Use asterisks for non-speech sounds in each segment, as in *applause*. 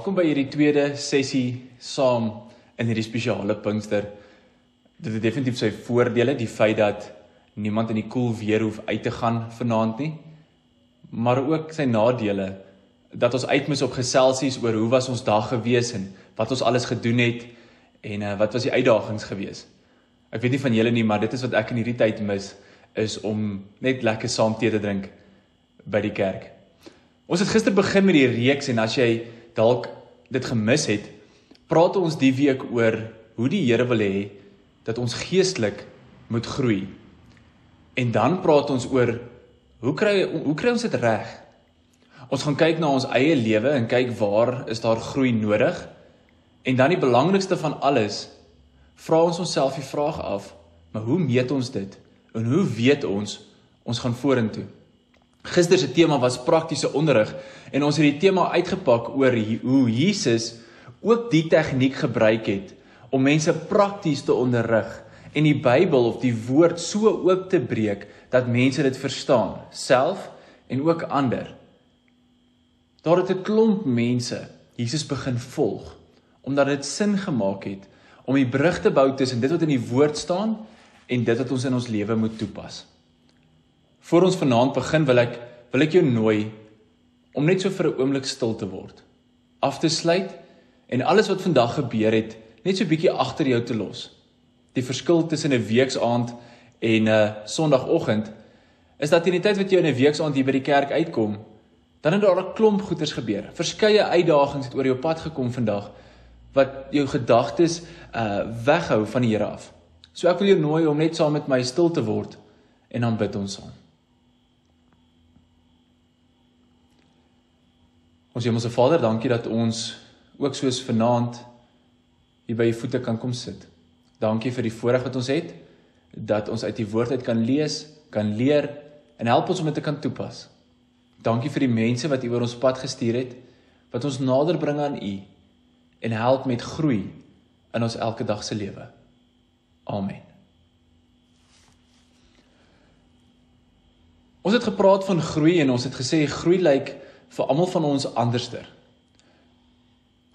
Welkom by hierdie tweede sessie saam in hierdie spesiale Pinkster. Dit het definitief sy voordele, die feit dat niemand in die koel weer hoef uit te gaan vanaand nie, maar ook sy nadele dat ons uitmis op geselsies oor hoe was ons dag gewees en wat ons alles gedoen het en uh, wat was die uitdagings gewees. Ek weet nie van julle nie, maar dit is wat ek in hierdie tyd mis is om net lekker saam tee te drink by die kerk. Ons het gister begin met die reeks en as jy dalk dit gemis het, praat ons die week oor hoe die Here wil hê dat ons geestelik moet groei. En dan praat ons oor hoe kry hoe kry ons dit reg? Ons gaan kyk na ons eie lewe en kyk waar is daar groei nodig? En dan die belangrikste van alles, vra ons onsself die vraag af, maar hoe meet ons dit? En hoe weet ons ons gaan vorentoe? Gister se tema was praktiese onderrig en ons het die tema uitgepak oor hoe Jesus ook die tegniek gebruik het om mense prakties te onderrig en die Bybel of die woord so oop te breek dat mense dit verstaan, self en ook ander. Daar het 'n klomp mense Jesus begin volg omdat dit sin gemaak het om die brug te bou tussen dit wat in die woord staan en dit wat ons in ons lewe moet toepas. Voor ons vanaand begin wil ek wil ek jou nooi om net so vir 'n oomblik stil te word. Af te sluit en alles wat vandag gebeur het net so bietjie agter jou te los. Die verskil tussen 'n weeksaand en 'n Sondagoggend is dat in die tyd wat jy in 'n weeksaand hier by die kerk uitkom, dan het daar 'n klomp goeters gebeur. Verskeie uitdagings het oor jou pad gekom vandag wat jou gedagtes uh weghou van die Here af. So ek wil jou nooi om net saam met my stil te word en dan bid ons saam. Ons Hemelse Vader, dankie dat ons ook soos vanaand hier by u voete kan kom sit. Dankie vir die voorreg wat ons het dat ons uit u woord uit kan lees, kan leer en help ons om dit te kan toepas. Dankie vir die mense wat u oor ons pad gestuur het wat ons nader bring aan u en help met groei in ons elke dag se lewe. Amen. Ons het gepraat van groei en ons het gesê groei lyk like vir almal van ons anderster.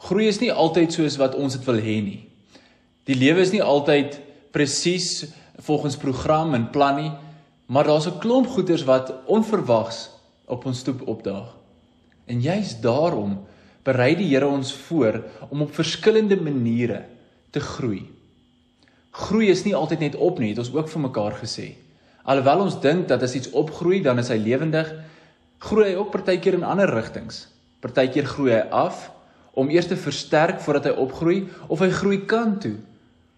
Groei is nie altyd soos wat ons dit wil hê nie. Die lewe is nie altyd presies volgens program en plan nie, maar daar's 'n klomp goeters wat onverwags op ons stoep opdaag. En juist daarom berei die Here ons voor om op verskillende maniere te groei. Groei is nie altyd net op nie, het ons ook vir mekaar gesê. Alhoewel ons dink dat as iets opgroei, dan is hy lewendig, groei hy ook partykeer in ander rigtings. Partykeer groei hy af om eers te versterk voordat hy opgroei of hy groei kant toe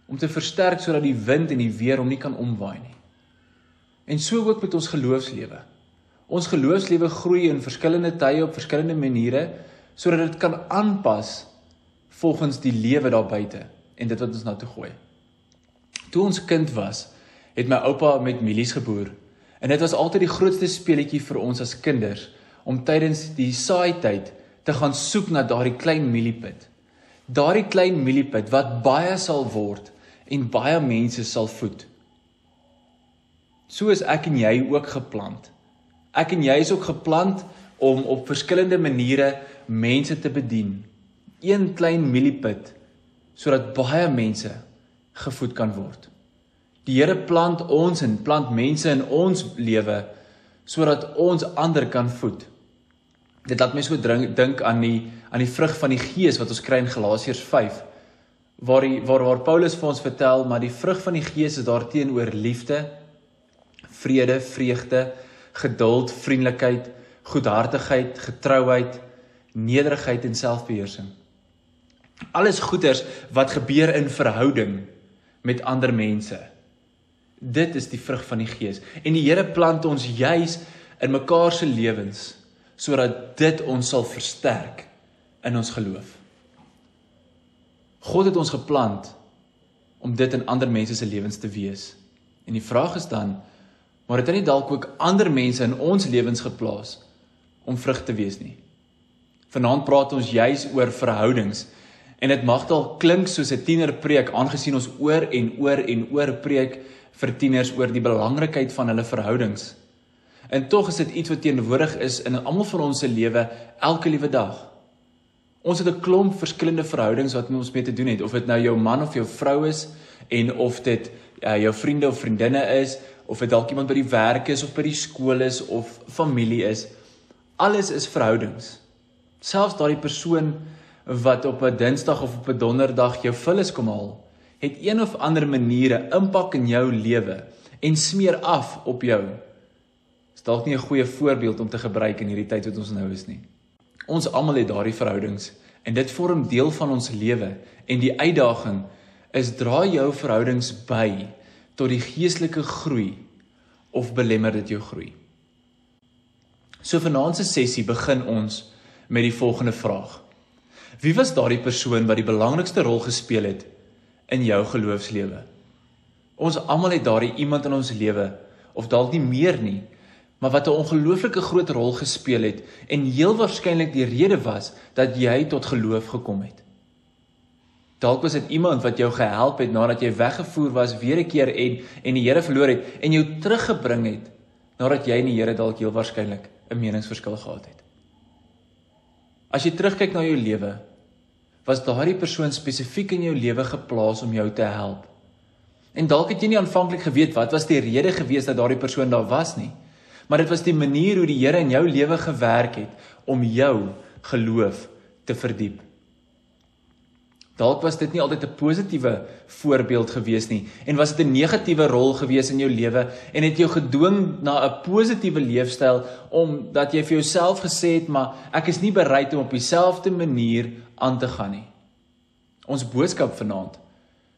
om te versterk sodat die wind en die weer hom nie kan omwaai nie. En so ook met ons geloofslewe. Ons geloofslewe groei in verskillende tye op verskillende maniere sodat dit kan aanpas volgens die lewe daar buite en dit wat ons nou toe gooi. Toe ons kind was, het my oupa met mielies geboer En dit was altyd die grootste speletjie vir ons as kinders om tydens die saaityd te gaan soek na daardie klein mieliepit. Daardie klein mieliepit wat baie sal word en baie mense sal voed. So is ek en jy ook geplant. Ek en jy is ook geplant om op verskillende maniere mense te bedien. Een klein mieliepit sodat baie mense gevoed kan word. Die Here plant ons en plant mense in ons lewe sodat ons ander kan voed. Dit laat my so dink aan die aan die vrug van die Gees wat ons kry in Galasiërs 5 waar die waar waar Paulus vir ons vertel maar die vrug van die Gees is daarteenoor liefde, vrede, vreugde, geduld, vriendelikheid, goedhartigheid, getrouheid, nederigheid en selfbeheersing. Alles goeders wat gebeur in verhouding met ander mense. Dit is die vrug van die Gees. En die Here plant ons juis in mekaar se lewens sodat dit ons sal versterk in ons geloof. God het ons geplant om dit in ander mense se lewens te wees. En die vraag is dan, maar het hy nie dalk ook ander mense in ons lewens geplaas om vrug te wees nie? Vanaand praat ons juis oor verhoudings en dit mag dalk klink soos 'n tienerpreek aangesien ons oor en oor en oor preek vir tieners oor die belangrikheid van hulle verhoudings. En tog is dit iets wat teenwoordig is in almal van ons se lewe elke liewe dag. Ons het 'n klomp verskillende verhoudings wat ons mee te doen het, of dit nou jou man of jou vrou is en of dit uh, jou vriende of vriendinne is, of dit dalk iemand by die werk is of by die skool is of familie is. Alles is verhoudings. Selfs daardie persoon wat op 'n Dinsdag of op 'n Donderdag jou vullis kom haal, het een of ander maniere impak in jou lewe en smeer af op jou. Is dalk nie 'n goeie voorbeeld om te gebruik in hierdie tyd wat ons nou is nie. Ons almal het daardie verhoudings en dit vorm deel van ons lewe en die uitdaging is dra jou verhoudings by tot die geestelike groei of belemmer dit jou groei. So vanaand se sessie begin ons met die volgende vraag. Wie was daardie persoon wat die belangrikste rol gespeel het in jou geloofslewe? Ons almal het daardie iemand in ons lewe of dalk nie meer nie, maar wat 'n ongelooflike groot rol gespeel het en heel waarskynlik die rede was dat jy tot geloof gekom het. Dalk was dit iemand wat jou gehelp het nadat jy weggevoer was weer 'n keer en en die Here verloor het en jou teruggebring het nadat jy en die Here dalk heel waarskynlik 'n meningsverskil gehad het. As jy terugkyk na jou lewe, was daardie persoon spesifiek in jou lewe geplaas om jou te help. En dalk het jy nie aanvanklik geweet wat was die rede gewees dat daardie persoon daar was nie. Maar dit was die manier hoe die Here in jou lewe gewerk het om jou geloof te verdiep. Dalk was dit nie altyd 'n positiewe voorbeeld gewees nie. En was dit 'n negatiewe rol gewees in jou lewe en het jou gedwing na 'n positiewe leefstyl omdat jy vir jouself gesê het maar ek is nie bereid om op dieselfde manier aan te gaan nie. Ons boodskap vanaand.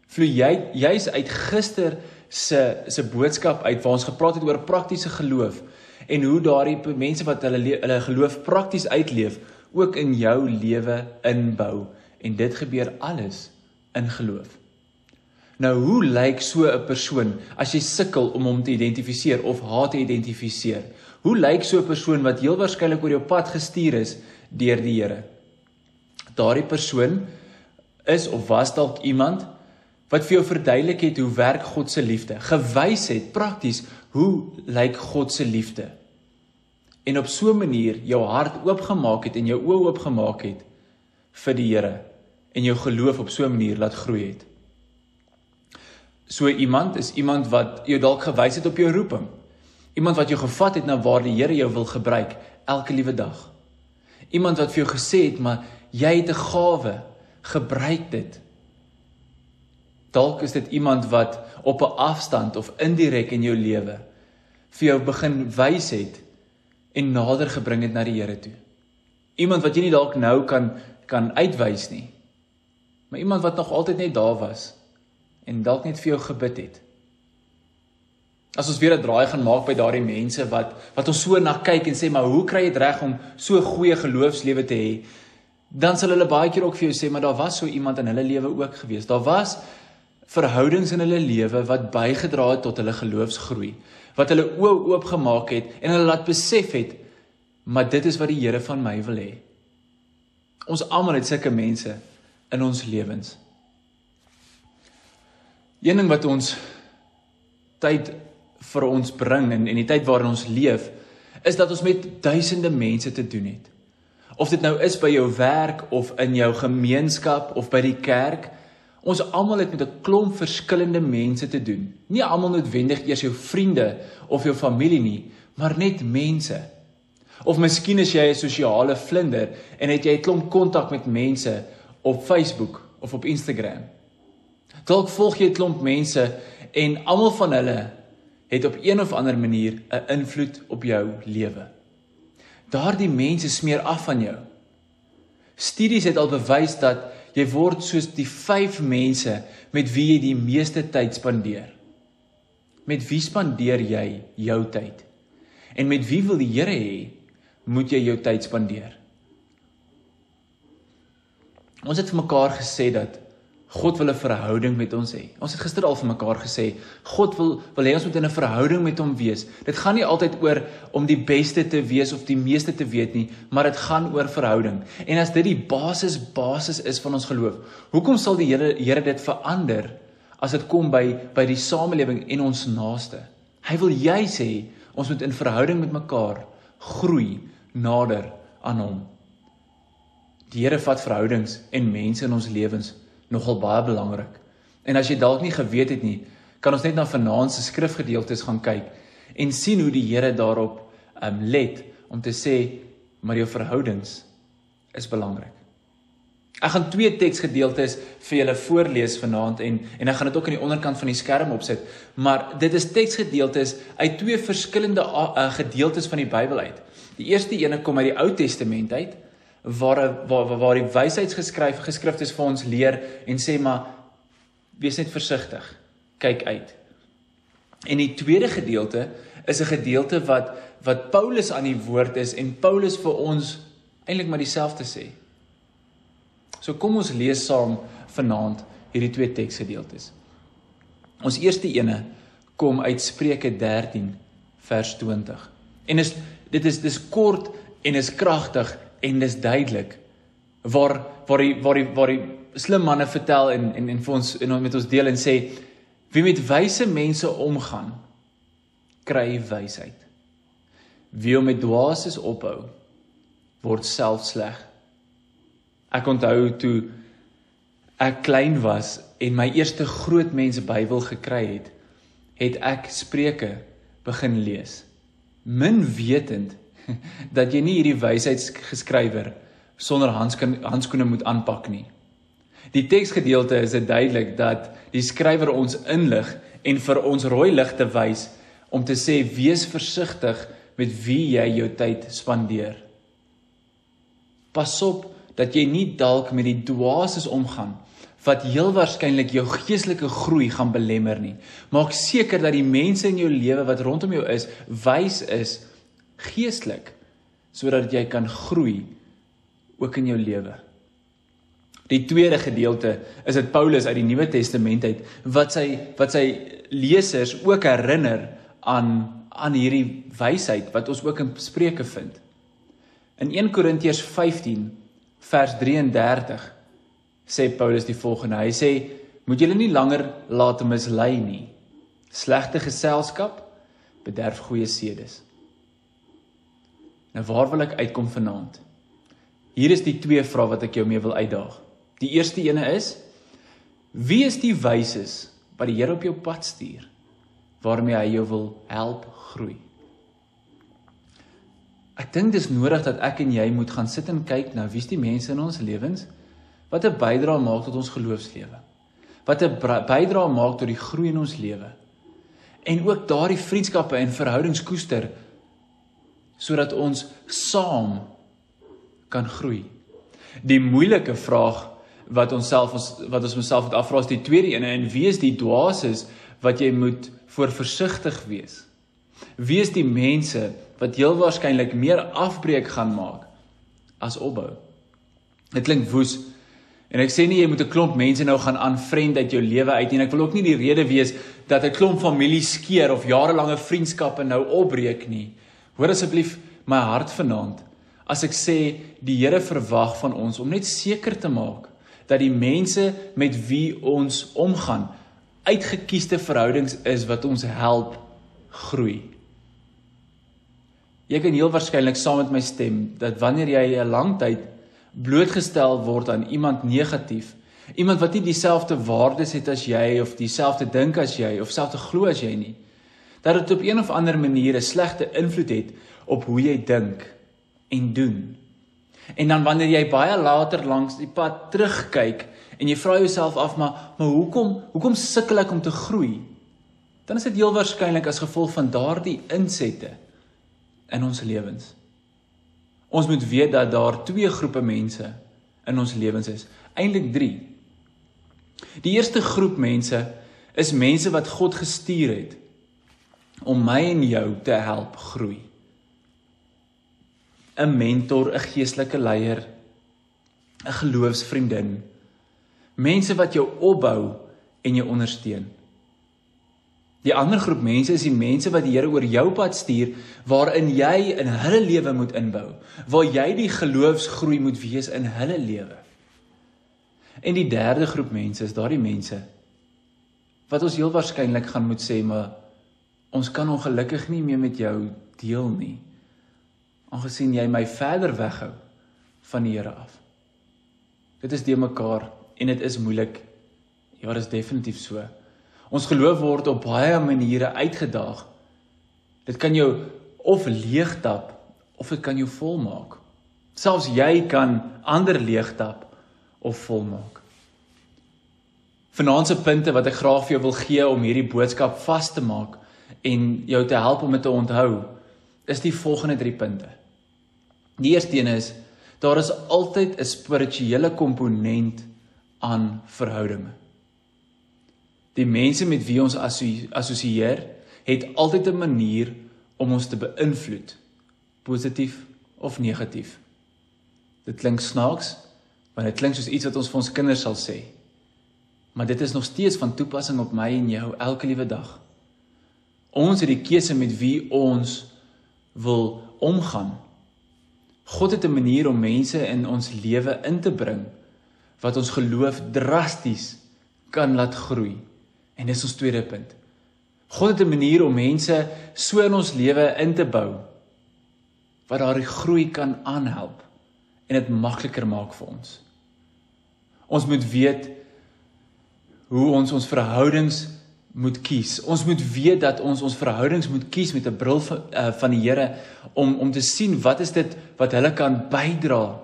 Vloei jy juis uit gister se se boodskap uit waar ons gepraat het oor praktiese geloof en hoe daardie mense wat hulle hulle geloof prakties uitleef ook in jou lewe inbou en dit gebeur alles in geloof. Nou hoe lyk so 'n persoon as jy sukkel om hom te identifiseer of haar te identifiseer? Hoe lyk so 'n persoon wat heel waarskynlik oor jou pad gestuur is deur die Here? Daardie persoon is of was dalk iemand wat vir jou verduidelik het hoe werk God se liefde, gewys het prakties hoe lyk God se liefde. En op so 'n manier jou hart oopgemaak het en jou oë oopgemaak het vir die Here en jou geloof op so 'n manier laat groei het. So iemand is iemand wat jou dalk gewys het op jou roeping. Iemand wat jou gevat het na waar die Here jou wil gebruik elke liewe dag. Iemand wat vir jou gesê het, "Maar jy het 'n gawe, gebruik dit." Dalk is dit iemand wat op 'n afstand of indirek in jou lewe vir jou begin wys het en nader gebring het na die Here toe. Iemand wat jy nie dalk nou kan kan uitwys nie, maar iemand wat nog altyd net daar was en dalk net vir jou gebid het. As ons weer 'n draai gaan maak by daardie mense wat wat ons so na kyk en sê maar hoe kry jy dit reg om so goeie geloofslewe te hê? Dan sal hulle baie keer ook vir jou sê maar daar was so iemand in hulle lewe ook gewees. Daar was verhoudings in hulle lewe wat bygedra het tot hulle geloofsgroei, wat hulle oë oopgemaak het en hulle laat besef het maar dit is wat die Here van my wil hê. Ons almal het sulke mense in ons lewens. Een ding wat ons tyd vir ons bring en en die tyd waarin ons leef is dat ons met duisende mense te doen het. Of dit nou is by jou werk of in jou gemeenskap of by die kerk, ons almal het met 'n klomp verskillende mense te doen. Nie almal noodwendig eers jou vriende of jou familie nie, maar net mense. Of miskien is jy 'n sosiale vlinder en het jy 'n klomp kontak met mense op Facebook of op Instagram. Dalk volg jy 'n klomp mense en almal van hulle het op een of ander manier 'n invloed op jou lewe. Daardie mense smeer af van jou. Studies het al bewys dat jy word soos die 5 mense met wie jy die meeste tyd spandeer. Met wie spandeer jy jou tyd? En met wie wil die Here hê moet jy jou tyd spandeer? Ons het vir mekaar gesê dat God wil 'n verhouding met ons hê. Ons het gister al vir mekaar gesê God wil wil hê ons moet in 'n verhouding met hom wees. Dit gaan nie altyd oor om die beste te wees of die meeste te weet nie, maar dit gaan oor verhouding. En as dit die basis basis is van ons geloof, hoekom sal die Here Here dit verander as dit kom by by die samelewing en ons naaste? Hy wil jy sê ons moet in verhouding met mekaar groei nader aan hom. Die Here vat verhoudings en mense in ons lewens nogal baie belangrik. En as jy dalk nie geweet het nie, kan ons net na vanaand se skrifgedeeltes gaan kyk en sien hoe die Here daarop um let om te sê maar jou verhoudings is belangrik. Ek gaan twee teksgedeeltes vir julle voorlees vanaand en en ek gaan dit ook aan die onderkant van die skerm opsit. Maar dit is teksgedeeltes uit twee verskillende uh, gedeeltes van die Bybel uit. Die eerste ene kom uit die Ou Testament uit waar waar waar die wysheidsgeskryf geskriftes vir ons leer en sê maar wees net versigtig. Kyk uit. En die tweede gedeelte is 'n gedeelte wat wat Paulus aan die woord is en Paulus vir ons eintlik maar dieselfde sê. So kom ons lees saam vanaand hierdie twee teksgedeeltes. Ons eerste ene kom uit Spreuke 13 vers 20. En is dit is dis kort en is kragtig en dis duidelik waar waar die waar die waar die slim manne vertel en en en vir ons en met ons deel en sê wie met wyse mense omgaan kry wysheid. Wie om met dwaases ophou word self sleg. Ek onthou toe ek klein was en my eerste groot mense Bybel gekry het, het ek Spreuke begin lees. Min wetend *laughs* dat jy nie hierdie wysheidsgeskrywer sonder handskoene moet aanpak nie. Die teksgedeelte is dit duidelik dat die skrywer ons inlig en vir ons rooi ligte wys om te sê wees versigtig met wie jy jou tyd spandeer. Pas op dat jy nie dalk met die dwaases omgaan wat heel waarskynlik jou geestelike groei gaan belemmer nie. Maak seker dat die mense in jou lewe wat rondom jou is, wys is geestelik sodat jy kan groei ook in jou lewe. Die tweede gedeelte is dit Paulus uit die Nuwe Testament uit wat sy wat sy lesers ook herinner aan aan hierdie wysheid wat ons ook in Spreuke vind. In 1 Korintiërs 15 vers 33 sê Paulus die volgende. Hy sê: "Moet julle nie langer laat mislei nie. Slegte geselskap bederf goeie sedes." Nou waar wil ek uitkom vanaand? Hier is die twee vrae wat ek jou mee wil uitdaag. Die eerste ene is: Wie is die wyses wat die Here op jou pad stuur waarmee hy jou wil help groei? Ek dink dis nodig dat ek en jy moet gaan sit en kyk na wie's die mense in ons lewens wat 'n bydrae maak tot ons geloofslewe. Wat 'n bydrae maak tot die groei in ons lewe. En ook daardie vriendskappe en verhoudings koester sodat ons saam kan groei. Die moeilike vraag wat ons self ons wat ons myself moet afvra is die tweede ene en wie is die dwaases wat jy moet voor versigtig wees? Wie is die mense wat heel waarskynlik meer afbreek gaan maak as opbou? Dit klink woes en ek sê nie jy moet 'n klomp mense nou gaan aanvriend uit jou lewe uit en ek wil ook nie die rede wees dat 'n klomp familie skeer of jarelange vriendskappe nou opbreek nie. Hoor asseblief my hart vanaand as ek sê die Here verwag van ons om net seker te maak dat die mense met wie ons omgaan uitgekiesde verhoudings is wat ons help groei. Jy kan heel waarskynlik saam met my stem dat wanneer jy 'n lang tyd blootgestel word aan iemand negatief, iemand wat nie dieselfde waardes het as jy of dieselfde dink as jy of selfs glo as jy nie, dat dit op een of ander manier 'n slegte invloed het op hoe jy dink en doen. En dan wanneer jy baie later langs die pad terugkyk en jy vra jouself af maar maar hoekom hoekom sukkel ek om te groei? Dan is dit heel waarskynlik as gevolg van daardie insette in ons lewens. Ons moet weet dat daar twee groepe mense in ons lewens is, eintlik 3. Die eerste groep mense is mense wat God gestuur het om my en jou te help groei. 'n Mentor, 'n geestelike leier, 'n geloofsvriendin. Mense wat jou opbou en jou ondersteun. Die ander groep mense is die mense wat die Here oor jou pad stuur waarin jy in hulle lewe moet inbou, waar jy die geloofsgroei moet wees in hulle lewe. En die derde groep mense is daardie mense wat ons heel waarskynlik gaan moet sê maar Ons kan ongelukkig nie meer met jou deel nie. Aangesien jy my verder weghou van die Here af. Dit is de mekaar en dit is moeilik. Ja, dit is definitief so. Ons geloof word op baie maniere uitgedaag. Dit kan jou of leegtap of dit kan jou volmaak. Selfs jy kan ander leegtap of volmaak. Vanaand se punte wat ek graag vir jou wil gee om hierdie boodskap vas te maak en jou te help om dit te onthou, is die volgende 3 punte. Die eerste een is daar is altyd 'n spirituele komponent aan verhoudinge. Die mense met wie ons assosieer, het altyd 'n manier om ons te beïnvloed, positief of negatief. Dit klink snaaks, want dit klink soos iets wat ons vir ons kinders sal sê. Maar dit is nog steeds van toepassing op my en jou elke liewe dag. Ons het die keuse met wie ons wil omgaan. God het 'n manier om mense in ons lewe in te bring wat ons geloof drasties kan laat groei. En dis ons tweede punt. God het 'n manier om mense so in ons lewe in te bou wat daardie groei kan aanhelp en dit makliker maak vir ons. Ons moet weet hoe ons ons verhoudings moet kies. Ons moet weet dat ons ons verhoudings moet kies met 'n bril van, uh, van die Here om om te sien wat is dit wat hulle kan bydra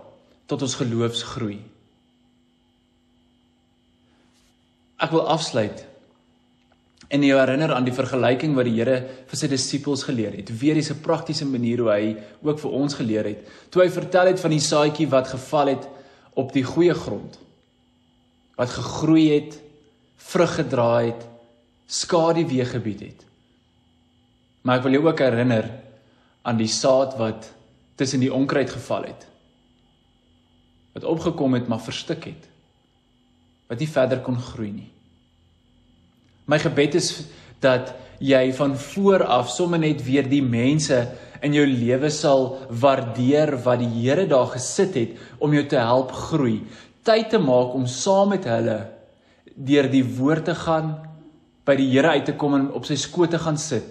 tot ons geloofsgroei. Ek wil afsluit en jou herinner aan die vergelyking wat die Here vir sy disippels geleer het. Weer is 'n praktiese manier hoe hy ook vir ons geleer het. Toe hy vertel het van die saadjie wat geval het op die goeie grond. Wat gegroei het, vrug gedra het, skadu weer gebied het. Maar ek wil jou ook herinner aan die saad wat tussen die onkruid geval het. Wat opgekom het maar verstik het wat nie verder kon groei nie. My gebed is dat jy van voor af sommer net weer die mense in jou lewe sal waardeer wat die Here daar gesit het om jou te help groei. Tyd te maak om saam met hulle deur die woord te gaan, by die Here uit te kom en op sy skoot te gaan sit.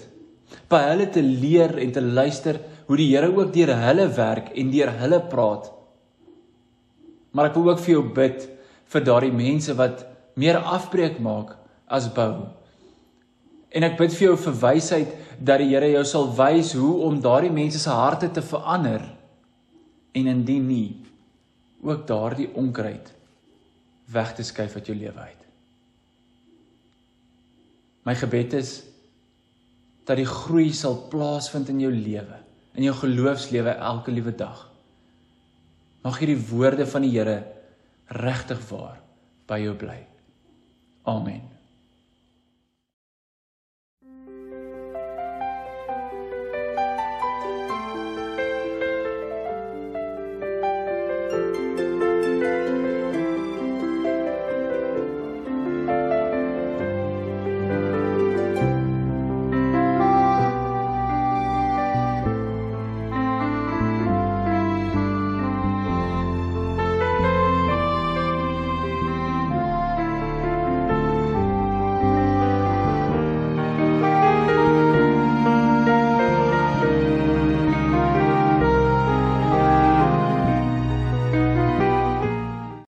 By hulle te leer en te luister hoe die Here ook deur hulle werk en deur hulle praat. Maar ek wil ook vir jou bid vir daardie mense wat meer afbreek maak as bou. En ek bid vir jou vir wysheid dat die Here jou sal wys hoe om daardie mense se harte te verander en indien nie ook daardie onkruid weg te skuif uit jou lewe uit. My gebed is dat die groei sal plaasvind in jou lewe, in jou geloofslewe elke liewe dag. Mag hierdie woorde van die Here regtig waar by jou bly. Amen.